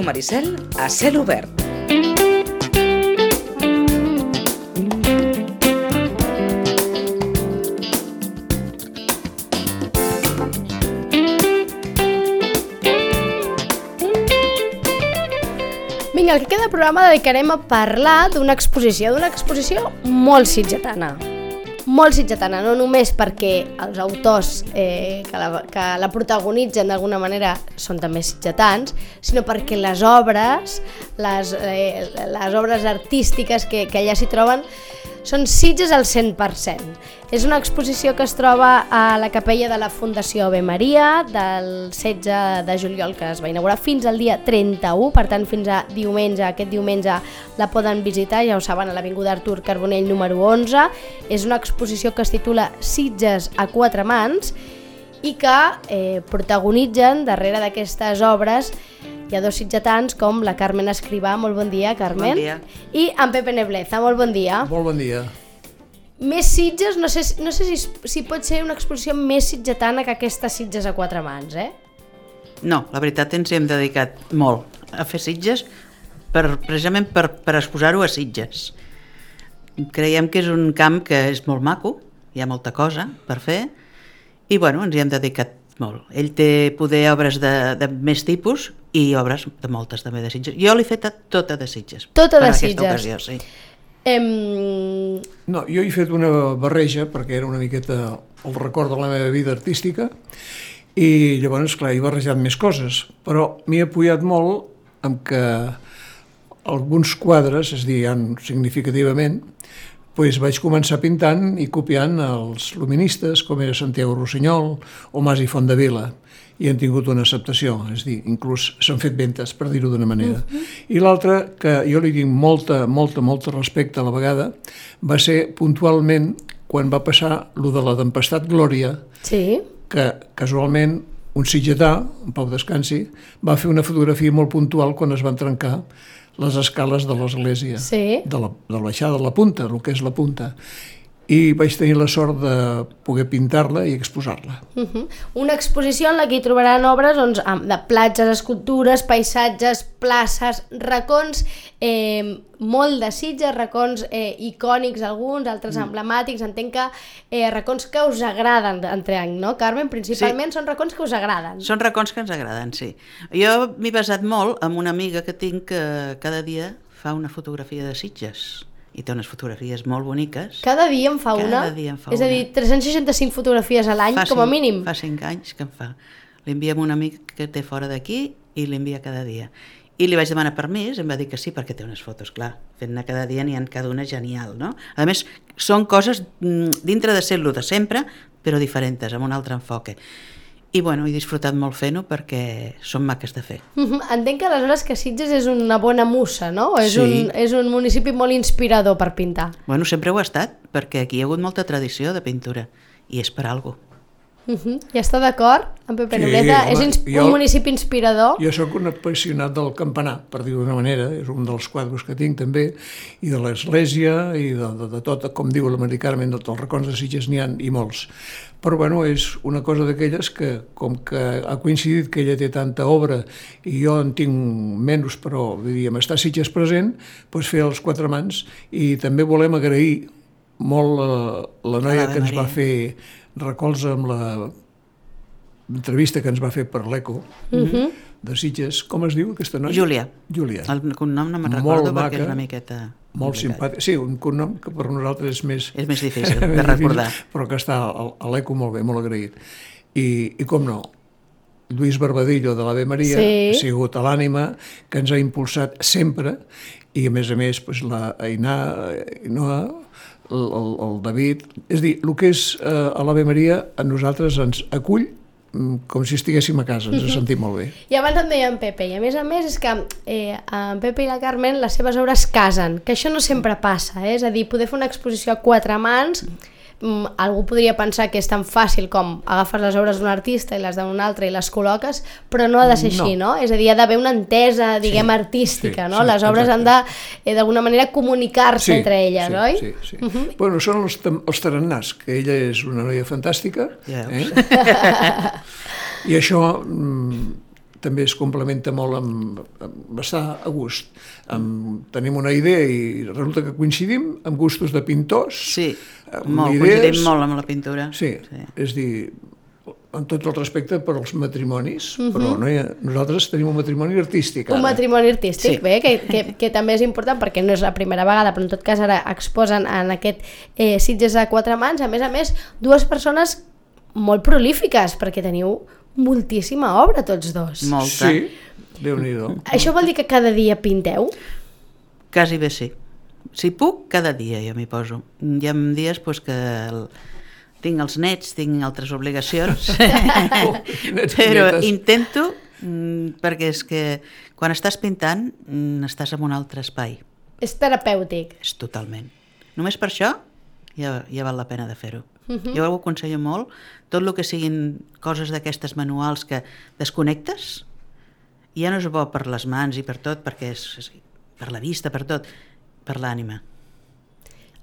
Ràdio Maricel a cel obert. Vinga, el que queda programa dedicarem a parlar d'una exposició, d'una exposició molt sitgetana. Molt sitgetana, no només perquè els autors eh, que, la, que la protagonitzen d'alguna manera són també sitgetans, sinó perquè les obres, les, eh, les obres artístiques que, que allà s'hi troben, són Sitges al 100%. És una exposició que es troba a la capella de la Fundació Ave Maria del 16 de juliol que es va inaugurar fins al dia 31, per tant fins a diumenge, aquest diumenge la poden visitar, ja ho saben, a l'Avinguda Artur Carbonell número 11. És una exposició que es titula Sitges a quatre mans i que eh, protagonitzen darrere d'aquestes obres hi ha dos sitgetans com la Carmen Escrivà, molt bon dia, Carmen. Bon dia. I en Pepe Nebleza, molt bon dia. Molt bon dia. Més Sitges, no sé, no sé si, si pot ser una exposició més sitgetana que aquesta Sitges a quatre mans, eh? No, la veritat ens hi hem dedicat molt a fer Sitges per, precisament per, per exposar-ho a Sitges. Creiem que és un camp que és molt maco, hi ha molta cosa per fer i bueno, ens hi hem dedicat molt. Ell té poder obres de, de més tipus i obres de moltes també de Sitges. Jo l'he fet tota de Sitges. Tota per de aquesta Sitges. Ocasió, sí. Em... No, jo he fet una barreja perquè era una miqueta el record de la meva vida artística i llavors, clar, he barrejat més coses, però m'he apoyat molt amb que alguns quadres, és a dir, significativament, pues vaig començar pintant i copiant els luministes, com era Santiago Rossinyol o Mas i Fondavila, i han tingut una acceptació, és dir, inclús s'han fet ventes, per dir-ho d'una manera. Uh -huh. I l'altra, que jo li tinc molta, molta, molta respecte a la vegada, va ser puntualment quan va passar lo de la tempestat Glòria, Sí. que casualment un sitgetà, un Pau Descansi, va fer una fotografia molt puntual quan es van trencar les escales de l'església, Sí. de, la, de la baixada de la punta, el que és la punta. I vaig tenir la sort de poder pintar-la i exposar-la. Uh -huh. Una exposició en la que hi trobaran obres doncs, de platges, escultures, paisatges, places, racons, eh, molt de Sitges, racons eh, icònics alguns, altres Mm. emblemàtics, entenc que eh, racons que us agraden, entenc, no, Carmen? Principalment són racons que us agraden. Són racons que ens agraden, sí. Jo m'he basat molt amb una amiga que tinc que cada dia fa una fotografia de Sitges i té unes fotografies molt boniques. Cada dia en fa Cada una? dia en fa és a una. dir, 365 fotografies a l'any, com a mínim? Fa cinc anys que en fa. Li enviem un amic que té fora d'aquí i l'envia cada dia. I li vaig demanar permís, em va dir que sí, perquè té unes fotos, clar. Fent-ne cada dia n'hi ha cada una genial, no? A més, són coses mm, dintre de ser-lo de sempre, però diferents, amb un altre enfoque. I bueno, he disfrutat molt fent-ho perquè són maques de fer. Mhm, Entenc que aleshores que Sitges és una bona musa, no? És, Sí. un, és un municipi molt inspirador per pintar. Bueno, sempre ho ha estat, perquè aquí hi ha hagut molta tradició de pintura, i és per algo. Uh -huh. I està d'acord amb Pepe Sí, Nobleta? home, és ins jo- un municipi inspirador? Jo sóc un apassionat del campanar, per dir-ho d'una manera, és un dels quadres que tinc també, i de l'església, i de, de, de tot, com diu l'americana, de tots els racons de Sitges n'hi ha i molts. Però bueno, és una cosa d'aquelles que, com que ha coincidit que ella té tanta obra i jo en tinc menys, però diríem, està Sitges present, doncs fer els quatre mans, i també volem agrair molt la, la noia que ens va fer recolza amb la entrevista que ens va fer per l'ECO. Mhm. De Sitges, com es diu aquesta noia? Júlia. Júlia. El cognom no me'n recordo perquè maca, és una miqueta... Molt simpàtic. Sí, un cognom que per nosaltres és més... És més difícil de més difícil, recordar. Però que està a, l'ECO molt bé, molt agraït. I, I com no, Lluís Barbadillo de l'Ave Maria Sí. ha sigut a l'ànima que ens ha impulsat sempre i a més a més pues, la Ainà, Ainhoa, el, el, el David... És a dir, el que és eh, a l'Ave Maria a nosaltres ens acull com si estiguéssim a casa, ens sentim molt bé. I abans em deia en Pepe, i a més a més és que eh, en Pepe i la Carmen les seves obres casen, que això no sempre passa, eh? és a dir, poder fer una exposició a quatre mans, mm, algú podria pensar que és tan fàcil com agafes les obres d'un artista i les d'un altre i les col·loques, però no ha de ser així, no? És a dir, ha d'haver una entesa, diguem, Sí, artística, sí, no? sí, les obres han de, exacte. eh, d'alguna manera, comunicar-se entre elles, sí, oi? Sí, sí. Uh -huh. Bueno, són els, els tarannàs, que ella és una noia fantàstica, Ja eh? i això mm, també es complementa molt amb, amb estar a gust. Amb, tenim una idea i resulta que coincidim amb gustos de pintors. Sí, molt, idees. coincidim molt amb la pintura. Sí, sí. és dir, amb tot el respecte per als matrimonis, uh -huh. però no hi ha, nosaltres tenim un matrimoni artístic. Un ara. matrimoni artístic, Sí. bé, que, que, que també és important perquè no és la primera vegada, però en tot cas ara exposen en aquest eh, Sitges a quatre mans, a més a més, dues persones molt prolífiques, perquè teniu moltíssima obra tots dos. Molta. Sí, Déu-n'hi-do. Això vol dir que cada dia pinteu? Quasi bé sí. Si puc, cada dia jo m'hi poso. Hi ha dies pues, que el... tinc els nets, tinc altres obligacions, i però netes. intento, mm, perquè és que quan estàs pintant mm, estàs en un altre espai. És terapèutic. És totalment. Només per això ja, ja val la pena de fer-ho. Uh -huh. Jo ho aconsello molt. Tot el que siguin coses d'aquestes manuals que desconnectes, ja no és bo per les mans i per tot, perquè és, és per la vista, per tot, per l'ànima.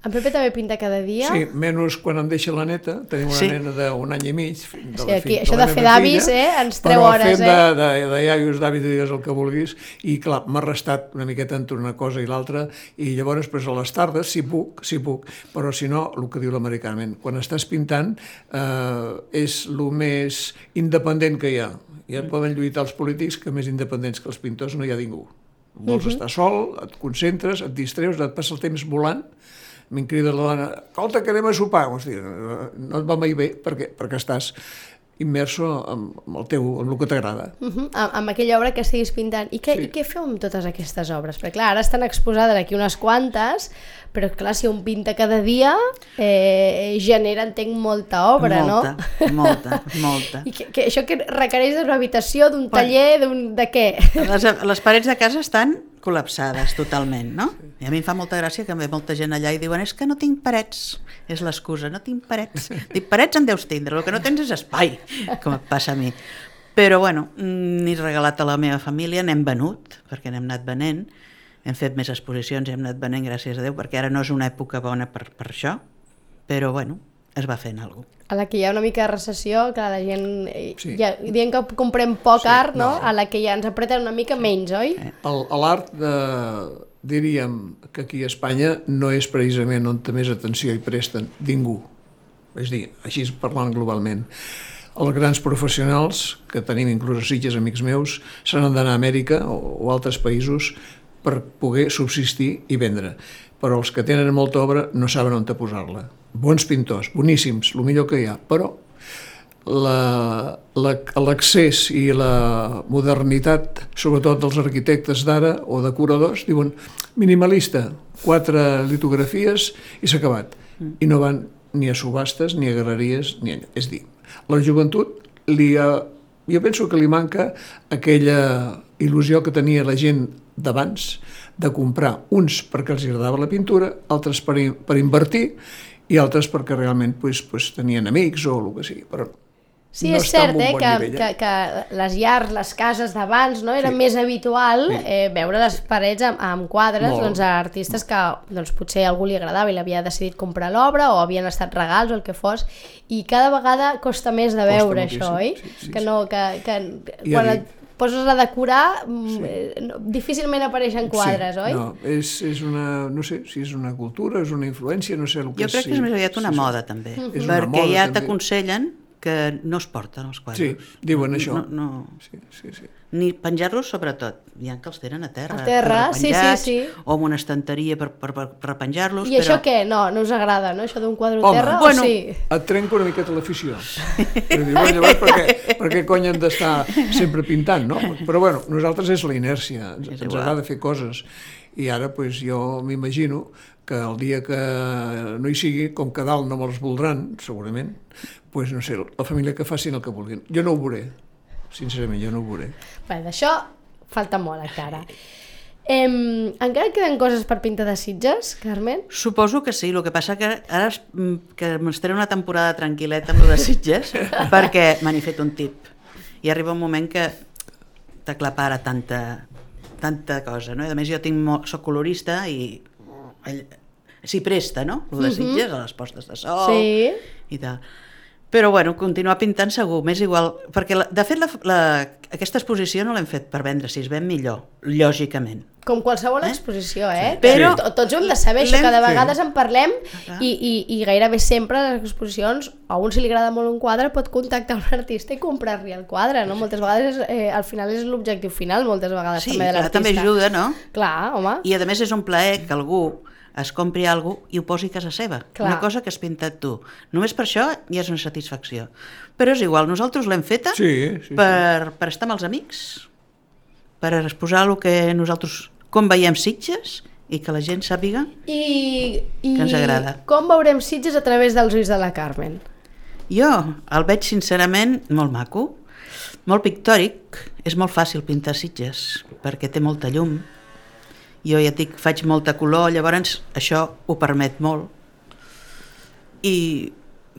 En Pepe també pinta cada dia? Sí, menys quan em deixa la neta, tenim una Sí. nena d'un any i mig. De Sí, aquí, fi- això la de fer d'avis, eh, ens treu però hores, fent eh? de, de, de iaios, d'avis, digues el que vulguis, i clar, m'ha restat una miqueta entre una cosa i l'altra, i llavors, pues, a les tardes, si puc, si puc, però si no, el que diu l'americament, quan estàs pintant eh, és el més independent que hi ha. Ja poden lluitar els polítics que més independents que els pintors no hi ha ningú. Vols uh -huh. estar sol, et concentres, et distreus, et passa el temps volant, Me'n crida la dona, escolta, que anem a sopar. Hosti, no et va mai bé perquè, perquè estàs immerso en, en el teu, en el que t'agrada. Uh -huh, amb, amb aquella obra que estiguis pintant. I què, Sí. I què feu amb totes aquestes obres? Perquè clar, ara estan exposades aquí unes quantes, però clar, si un pinta cada dia, eh, genera, entenc, molta obra, molta, no? molta, molta. I que, que això que requereix d'una habitació, d'un Bueno. taller, d'un... de què? Les, les parets de casa estan col·lapsades totalment, no? I a mi em fa molta gràcia que ve molta gent allà i diuen és que no tinc parets, és l'excusa, no tinc parets. Dic, parets en deus tindre, el que no tens és espai, com et passa a mi. Però, bueno, mm, n'he regalat a la meva família, n'hem venut, perquè n'hem anat venent, hem fet més exposicions i hem anat venent, gràcies a Déu, perquè ara no és una època bona per, per això, però, bueno, es va fent alguna cosa. A la que hi ha una mica de recessió, que la gent... eh, Sí. Ja, dient que comprem poc Sí, art, no? no. A la que ja ens apreten una mica menys, oi? A L'art, de, diríem que aquí a Espanya no és precisament on té més atenció i presten ningú. És a dir, així parlant globalment. Els grans professionals, que tenim inclús a Sitges, amics meus, se n'han d'anar a Amèrica o, o altres països per poder subsistir i vendre. Però els que tenen molta obra no saben on posar-la. Bons pintors, boníssims, el millor que hi ha, però la- la- l'accés i la modernitat, sobretot dels arquitectes d'ara o decoradors, diuen minimalista, quatre litografies i s'ha acabat. I no van ni a subhastes, ni a galeries, ni a... És a dir, la joventut li ha... jo penso que li manca aquella il·lusió que tenia la gent d'abans de comprar uns perquè els agradava la pintura, altres per, per invertir i altres perquè realment pues, pues, tenien amics o el que sigui. Però Sí, no és cert, eh, bon que, nivell, que, que les llars, les cases d'abans, no? era Sí. més habitual Sí. eh, veure les parets amb, amb quadres Molt. doncs, a artistes que doncs, potser a algú li agradava i l'havia decidit comprar l'obra o havien estat regals o el que fos i cada vegada costa més de Costa veure això, oi? sí, sí, que no, que, que Ja quan et poses a decorar mm, eh, no, difícilment apareixen quadres, sí, oi? No, és, és una, no sé si és una cultura, és una influència, no sé el que Jo crec que és més aviat una sí, moda, també, És una perquè moda, ja t'aconsellen que no es porten els quadres. Sí, diuen això. No, no, Sí, sí, sí. ni penjar-los sobretot, hi ha que els tenen a terra, A terra, sí, sí, sí. o en una estanteria per, per, per, per penjar-los, I això però... què? No, no us agrada, no? Això d'un quadre a Home, terra? bueno, o sí? Et trenca una miqueta l'afició. És dir, bueno, llavors, per què, per què cony hem d'estar sempre pintant, no? Però bueno, nosaltres és la inèrcia, ens, És ens agrada fer coses. I ara pues, jo m'imagino que el dia que no hi sigui, com que dalt no me'ls voldran, segurament, pues, no sé, la família que facin el que vulguin. Jo no ho veuré, sincerament, jo no ho veuré. Bé, d'això falta molt encara. Em, encara queden coses per pintar de Sitges, Carmen? Suposo que sí, el que passa que ara es- mm, que m'estaré una temporada tranquil·leta amb el de Sitges, perquè me n'he fet un tip. I arriba un moment que t'aclapara tanta, tanta cosa, no? I a més jo tinc molt, soc colorista i ell- s'hi presta, no? El de Sitges, a les postes de sol Sí. i tal. Però, bueno, continuar pintant segur, m'és igual. Perquè, la, de fet, la, la, aquesta exposició no l'hem fet per vendre, si es ven millor, lògicament. Com qualsevol exposició, eh? Però- To- Tots ho hem de saber, això, que de Sí. vegades en parlem clar. i, i, i gairebé sempre a les exposicions, a un si li agrada molt un quadre pot contactar un artista i comprar-li el quadre, no? Moltes vegades, eh, al final és l'objectiu final, moltes vegades Sí, també de l'artista. també ajuda, no? Clar, home. I a més és un plaer que algú es compri alguna cosa i ho posi a casa seva. Clar. Una cosa que has pintat tu. Només per això ja és una satisfacció. Però és igual, nosaltres l'hem feta Sí, sí, sí. per, per estar amb els amics, per exposar el que nosaltres, com veiem Sitges, i que la gent sàpiga I, i Que ens agrada. com veurem Sitges a través dels ulls de la Carmen? Jo el veig sincerament molt maco, molt pictòric, és molt fàcil pintar Sitges perquè té molta llum. Jo ja dic, faig molta color, llavors això ho permet molt. I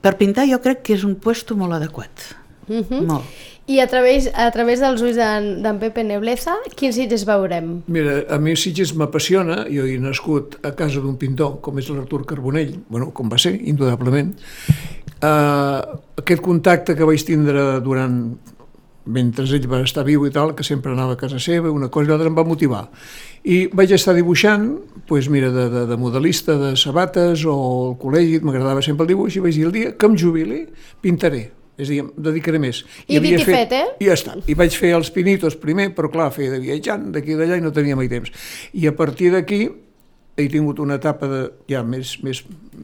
per pintar jo crec que és un puesto molt adequat. Uh -huh. Molt. I a través, a través dels ulls d'en Pepe Nebleza, quins Sitges veurem? Mira, a mi Sitges m'apassiona, jo he nascut a casa d'un pintor com és l'Artur Carbonell, bueno, com va ser, indudablement. Uh, aquest contacte que vaig tindre durant mentre ell va estar viu i tal, que sempre anava a casa seva, una cosa i l'altra em va motivar. I vaig estar dibuixant, doncs mira, de, de, de modelista de sabates o al col·legi, m'agradava sempre el dibuix, i vaig dir, el dia que em jubili, pintaré. És a dir, em dedicaré més. I havia dit i fet, eh? I ja està. I vaig fer els pinitos primer, però clar, feia de viatjant d'aquí i d'allà i no tenia mai temps. I a partir d'aquí he tingut una etapa de, ja més, més,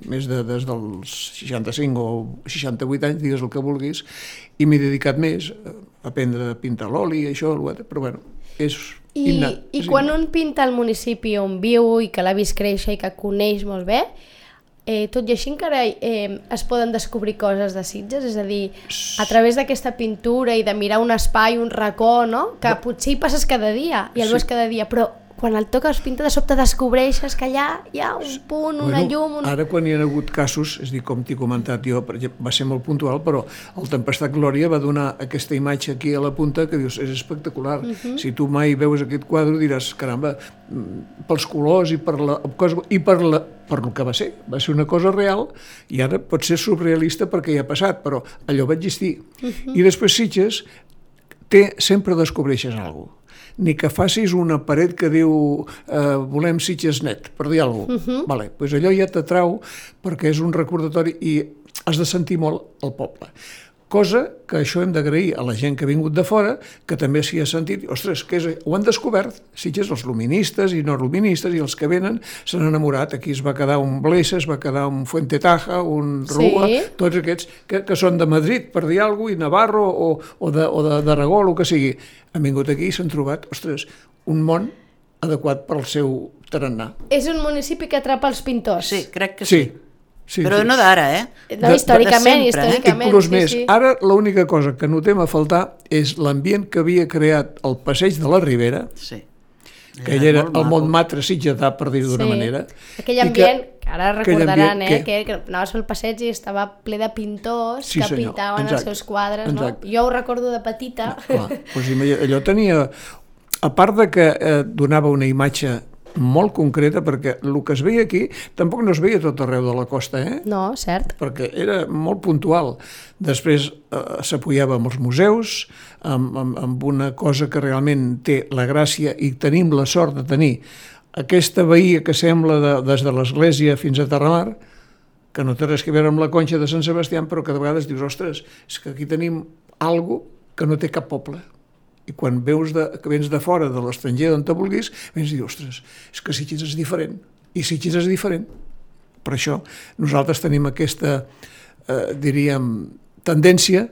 més de, des dels 65 o 68 anys, digues el que vulguis, i m'he dedicat més a aprendre a pintar l'oli, això, l'altre, però bueno, és I, innat. I quan innat. un pinta el municipi on viu i que l'ha vist créixer i que coneix molt bé, eh, tot i així encara eh, es poden descobrir coses de Sitges, és a dir, a través d'aquesta pintura i de mirar un espai, un racó, no? que potser hi passes cada dia i el Sí. veus cada dia, però quan el toques pinta de sobte descobreixes que allà hi ha un punt, una llum... Un... Ara quan hi ha hagut casos, és dir, com t'he comentat jo, per exemple, va ser molt puntual, però el Tempestat Glòria va donar aquesta imatge aquí a la punta que dius, és espectacular. Uh -huh. Si tu mai veus aquest quadre diràs, caramba, mm, pels colors i per la cosa, i per la, per el que va ser. Va ser una cosa real i ara pot ser surrealista perquè ja ha passat, però allò va existir. Uh -huh. I després Sitges té, sempre descobreixes alguna cosa ni que facis una paret que diu eh, volem Sitges net, per dir alguna cosa. Uh -huh. vale, pues allò ja t'atrau perquè és un recordatori i has de sentir molt el poble. Cosa que això hem d'agrair a la gent que ha vingut de fora, que també s'hi ha sentit, ostres, que és, ho han descobert, Sitges, els luministes i no luministes i els que venen s'han enamorat. Aquí es va quedar un Blesa, es va quedar un Fuente Taja, un Rua, Sí. tots aquests que, que són de Madrid, per dir alguna cosa, i Navarro o, o de- o de- d'Aragó, o el que sigui. Han vingut aquí i s'han trobat, ostres, un món adequat per al seu tarannà. És un municipi que atrapa els pintors. Sí, crec que sí. Sí, sí. Però sí. no d'ara, eh? No, De- de històricament, sempre, eh? històricament. Inclús sí, més, sí. ara l'única cosa que notem a faltar és l'ambient que havia creat el passeig de la Ribera, Sí. que ell era el maco. Montmartre sitgetà, per dir-ho d'una Sí. manera. Aquell ambient, que, ara aquell recordaran, ambient eh, que- que, anaves pel passeig i estava ple de pintors Sí, que senyor, pintaven els exacte, seus quadres, exacte. no? Jo ho recordo de petita. Clar, doncs allò tenia... A part de que eh, donava una imatge molt concreta, perquè el que es veia aquí tampoc no es veia tot arreu de la costa, eh? No, cert. perquè era molt puntual. Després eh, s'apoyava amb els museus, amb, amb, amb una cosa que realment té la gràcia i tenim la sort de tenir aquesta veïa que sembla de, des de l'església fins a Terramar, que no té res a veure amb la conxa de Sant Sebastià, però que de vegades dius, ostres, és que aquí tenim algo que no té cap poble. I quan veus de, que vens de fora, de l'estranger, d'on te vulguis, vens i dius, ostres, és que Sitges és diferent. I Sitges és diferent. Per això nosaltres tenim aquesta, eh, diríem, tendència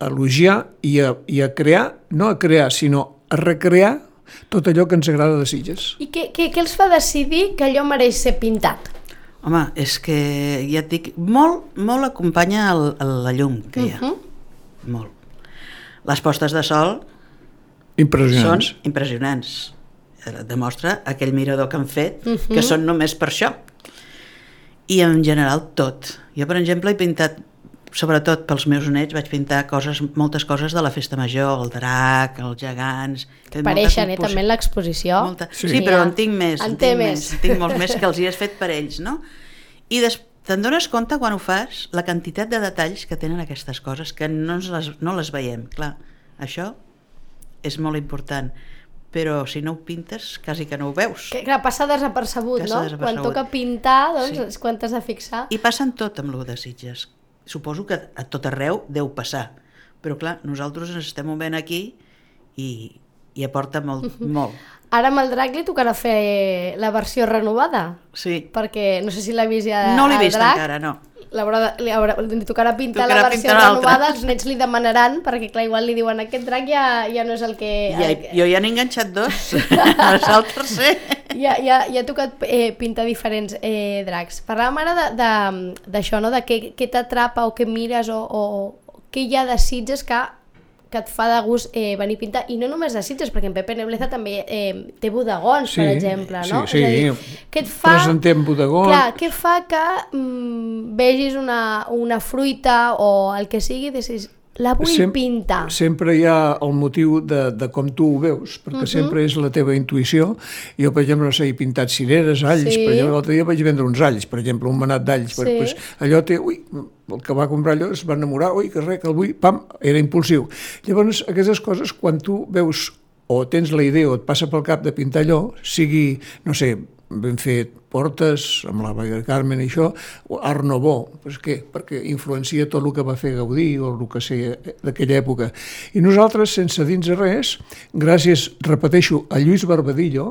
a elogiar i a, i a crear, no a crear, sinó a recrear tot allò que ens agrada de Sitges. I què, què, què els fa decidir que allò mereix ser pintat? Home, és que ja et dic, molt, molt acompanya el, el, la llum que hi ha. Uh -huh. Molt. Les postes de sol Impressionants. són impressionants. Eh, Demostra aquell mirador que han fet, Mhm. que són només per això. I en general tot. Jo, per exemple, he pintat, sobretot pels meus nets, vaig pintar coses, moltes coses de la festa major, el drac, els gegants... Pareixen, eh, també en l'exposició. Molta... Sí. Sí, però en tinc més. En En, té tinc més. més. En tinc molts més que els hi has fet per ells, no? I des... te'n dones compte quan ho fas la quantitat de detalls que tenen aquestes coses que no, les, no les veiem. Clar, això és molt important, però si no ho pintes quasi que no ho veus. Que, clar, passa desapercebut, Passa no? desapercebut. Quan toca pintar, doncs, Sí. és quan t'has de fixar. I passen tot amb lo de Sitges. Suposo que a tot arreu deu passar. Però clar, nosaltres ens estem movent aquí i, i aporta molt, molt. Ara amb el drac li tocarà fer la versió renovada, Sí. perquè no sé si l'ha vist ja No l'he el vist drac. encara, no. L'haurà Li, haurà, li tocarà pintar Tocarà la versió pintar renovada, els nets li demanaran, perquè clar, igual li diuen aquest drac ja, ja no és el que... Ja, el jo ja n'he enganxat dos. Ara el tercer. Ja, ja, ja ha tocat eh, pintar diferents eh, dracs. Parlàvem ara de- de- d'això, no? de què, què t'atrapa o què mires o, o què hi ha de Sitges que, que et fa de gust eh, venir a pintar. I no només de Sitges, perquè en Pepe Nebleza també eh, té bodegons, Sí, per exemple. No? sí, sí. És a dir, què et fa... Presentem bodegons. Clar, què fa que mm, vegis una, una fruita o el que sigui i la vull Sem- pintar. Sempre hi ha el motiu de, de com tu ho veus, perquè uh -huh. sempre és la teva intuïció. Jo, per exemple, no sé, he pintat cireres, alls, Sí. per exemple, l'altre dia vaig vendre uns alls, per exemple, un manat d'alls, Sí. pues, allò té, ui, el que va comprar allò es va enamorar, ui, que res, que el vull, pam, era impulsiu. Llavors, aquestes coses, quan tu veus o tens la idea o et passa pel cap de pintar allò, sigui, no sé, ben fet portes, amb la Maria Carmen i això, o Art Nouveau, pues què? Perquè influencia tot el que va fer Gaudí o el que sé d'aquella època. I nosaltres, sense dins de res, gràcies, repeteixo, a Lluís Barbadillo,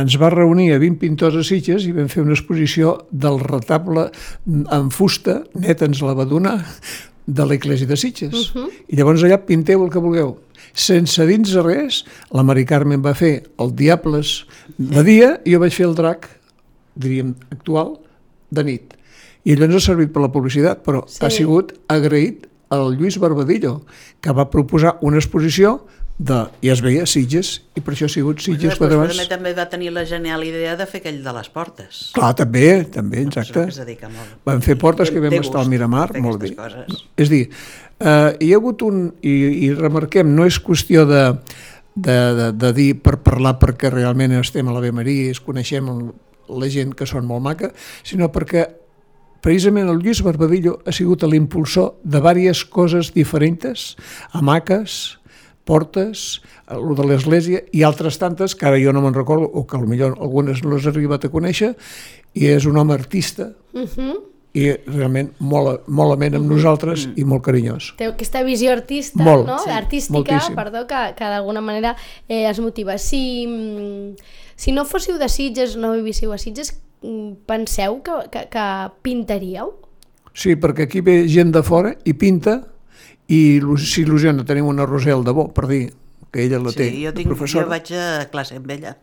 ens va reunir a 20 pintors a Sitges i vam fer una exposició del retable en fusta, net ens la va donar, de l'església de Sitges. Uh -huh. I llavors allà pinteu el que vulgueu. Sense dins de res, la Mari Carmen va fer el Diables de dia i jo vaig fer el drac, diríem, actual, de nit. I allò ens ha servit per la publicitat, però Sí. ha sigut agraït al Lluís Barbadillo, que va proposar una exposició de, i es veia Sitges, i per això ha sigut Sitges Després, però mans. també, també va tenir la genial idea de fer aquell de les portes. Clar, també, també, exacte. que es dedica molt. Vam fer portes Té- que vam estar al Miramar, molt bé. Coses. És a dir, eh, hi ha hagut un... I, i remarquem, no és qüestió de, de, de, de dir per parlar perquè realment estem a la Ave Maria i es coneixem el- la gent que són molt maca, sinó perquè precisament el Lluís Barbadillo ha sigut l'impulsor de diverses coses diferents, hamaques, portes, el de l'església i altres tantes que ara jo no me'n recordo o que potser algunes no les he arribat a conèixer i és un home artista Uh -huh. i realment molt, molt amén amb nosaltres i molt carinyós. Té aquesta visió artista, Molt, no? sí, artística, moltíssim. perdó, que, que d'alguna manera eh, es motiva. Si, mm, si no fóssiu de Sitges, no vivíssiu a Sitges, mm, penseu que, que, que pintaríeu? Sí, perquè aquí ve gent de fora i pinta i il·lu- s'il·lusiona. Tenim una Rosel de Bo, per dir, que ella la té Sí, jo, de tinc, professora. jo vaig a classe amb ella.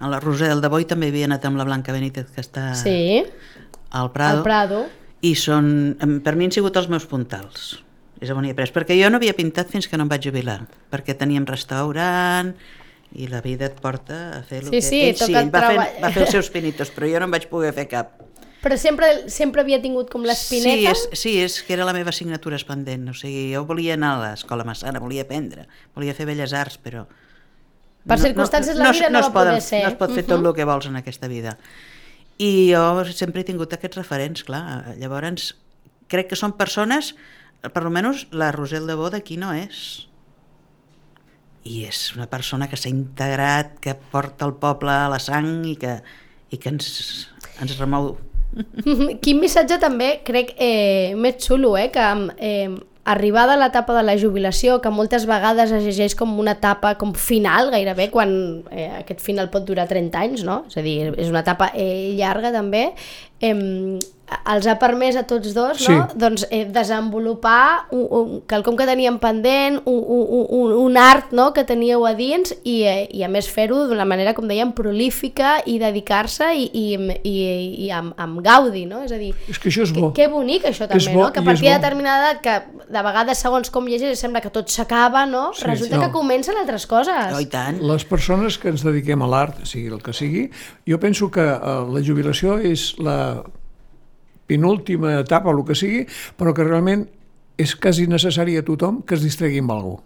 A la Rosel de Boi també havia anat amb la Blanca Benítez, que està Sí, al Prado. al Prado. I són, per mi han sigut els meus puntals. És on hi he pres. Perquè jo no havia pintat fins que no em vaig jubilar. Perquè teníem restaurant i la vida et porta a fer el Sí, que... sí, ell, sí, ell va, fer, va fer els seus pinitos, però jo no en vaig poder fer cap. Però sempre, sempre havia tingut com l'espineta? Sí és, sí, és que era la meva assignatura pendent. O sigui, jo volia anar a l'escola Massana, volia aprendre, volia fer belles arts, però... Per circumstàncies la vida no es va poder poden- ser. No es pot fer tot el que vols en aquesta vida. I jo sempre he tingut aquests referents, clar. Llavors, crec que són persones, per almenys la Rosel de Bo d'aquí no és. I és una persona que s'ha integrat, que porta el poble a la sang i que, i que ens, ens remou Quin missatge també crec eh, més xulo, eh, que eh, arribada a l'etapa de la jubilació, que moltes vegades es llegeix com una etapa com final gairebé, quan eh, aquest final pot durar 30 anys, no? És a dir, és una etapa eh, llarga també, eh, els ha permès a tots dos no? Sí. doncs, eh, desenvolupar un, un, quelcom que teníem pendent, un, un, un, un art no? que teníeu a dins i, eh, i a més fer-ho d'una manera, com dèiem, prolífica i dedicar-se i, i, i, i amb, amb gaudi, no? És a dir, És que això és que, bo. que bonic això també, bo no? Que a partir de determinada edat, que de vegades segons com llegeix sembla que tot s'acaba, no? Sí, Resulta no. que comencen altres coses. Oh, i tant. Les persones que ens dediquem a l'art, sigui el que sigui, jo penso que eh, la jubilació és la penúltima etapa, el que sigui, però que realment és quasi necessari a tothom que es distregui amb cosa.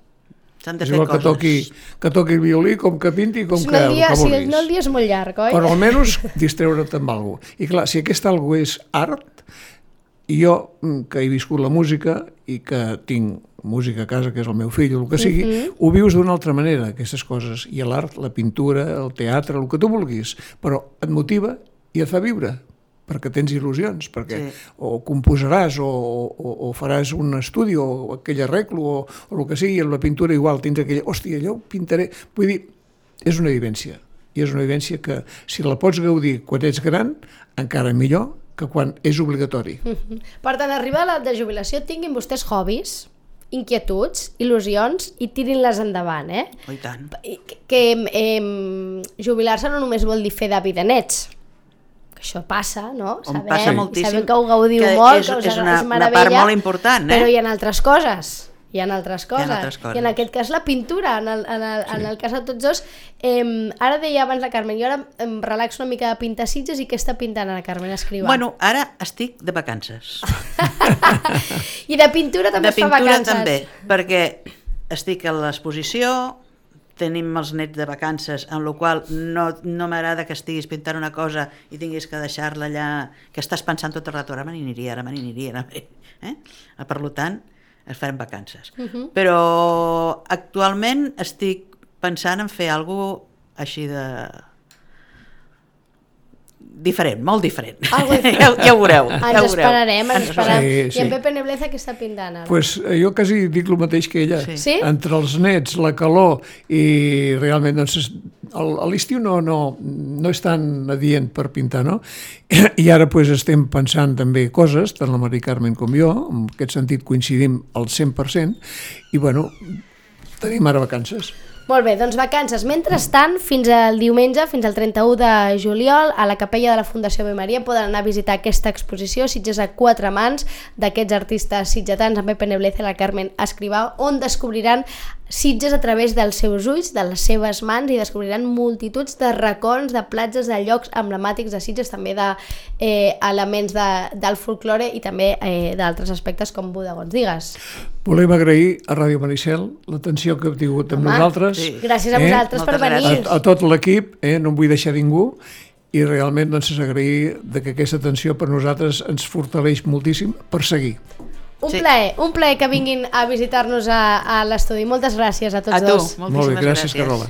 S'han de És fer igual que coses. toqui, que toqui el violí, com que pinti, com Si que, no, el dia, que si vulguis. no el dia és molt llarg, oi? Però almenys distreure't amb cosa. I clar, si aquest alguna és art, I jo, mm, que he viscut la música i que tinc música a casa, que és el meu fill, o el que sigui, uh -huh. ho vius d'una altra manera, aquestes coses. I l'art, la pintura, el teatre, el que tu vulguis, però et motiva i et fa viure perquè tens il·lusions, perquè sí. o composaràs o, o, o faràs un estudi o aquell arreglo o, o el que sigui, en la pintura igual tens aquella, hòstia, allò ho pintaré. Vull dir, és una vivència i és una vivència que si la pots gaudir quan ets gran, encara millor que quan és obligatori. Per tant, arribar a l'edat de jubilació, tinguin vostès hobbies, inquietuds, il·lusions i tirin-les endavant, eh? Oh, i tant. Que, que eh, jubilar-se no només vol dir fer de vida nets, que això passa, no? On passa moltíssim, sabem que ho gaudiu que molt, és- que us és una- és una part molt important, eh? Però hi ha altres coses. Hi ha altres coses. altres coses. I en aquest cas la pintura, en el, en el, sí. en el cas de tots dos. Eh, ara deia abans la Carmen, jo ara em relaxo una mica de pintar sitges i què està pintant la Carmen Escrivà? Bueno, ara estic de vacances. I de pintura també de es fa pintura vacances. també, perquè estic a l'exposició, tenim els nets de vacances, en la qual no, no m'agrada que estiguis pintant una cosa i tinguis que deixar-la allà, que estàs pensant tot el rato, ara me n'aniria, ara me n'aniria, ara me eh? Per lo tant, es farem vacances. Uh -huh. Però actualment estic pensant en fer alguna així de diferent, molt diferent. Ja, ja ho veureu. Ens ja ho veureu. esperarem, ens esperarem. Sí, I en sí. Pepe Nebleza què està pintant ara? pues, eh, jo quasi dic el mateix que ella. Sí. Sí? Entre els nets, la calor i realment doncs, es- el- a l'estiu no, no, no és tan adient per pintar, no? I ara pues, estem pensant també coses, tant la Mari Carmen com jo, en aquest sentit coincidim al 100%, i bueno, tenim ara vacances. Molt bé, doncs vacances. Mentrestant, fins al diumenge, fins al 31 de juliol, a la capella de la Fundació Ave Maria poden anar a visitar aquesta exposició, Sitges a quatre mans, d'aquests artistes sitgetans, amb Pepe Nebleza i la Carmen Escrivà, on descobriran Sitges a través dels seus ulls, de les seves mans, i descobriran multituds de racons, de platges, de llocs emblemàtics de Sitges, també d'elements de, de, del folklore i també eh, d'altres aspectes com bodegons. Digues. Volem agrair a Ràdio Maricel l'atenció que heu tingut amb Home, nosaltres. sí. Gràcies a Eh? vosaltres per Moltes venir. a, a tot l'equip, eh? no en vull deixar ningú, i realment doncs, és agrair de que aquesta atenció per nosaltres ens fortaleix moltíssim per seguir. Un Sí. plaer, un plaer que vinguin a visitar-nos a, a l'estudi. Moltes gràcies a tots A tu, dos. moltíssimes Molt bé, gràcies, gràcies. Carola.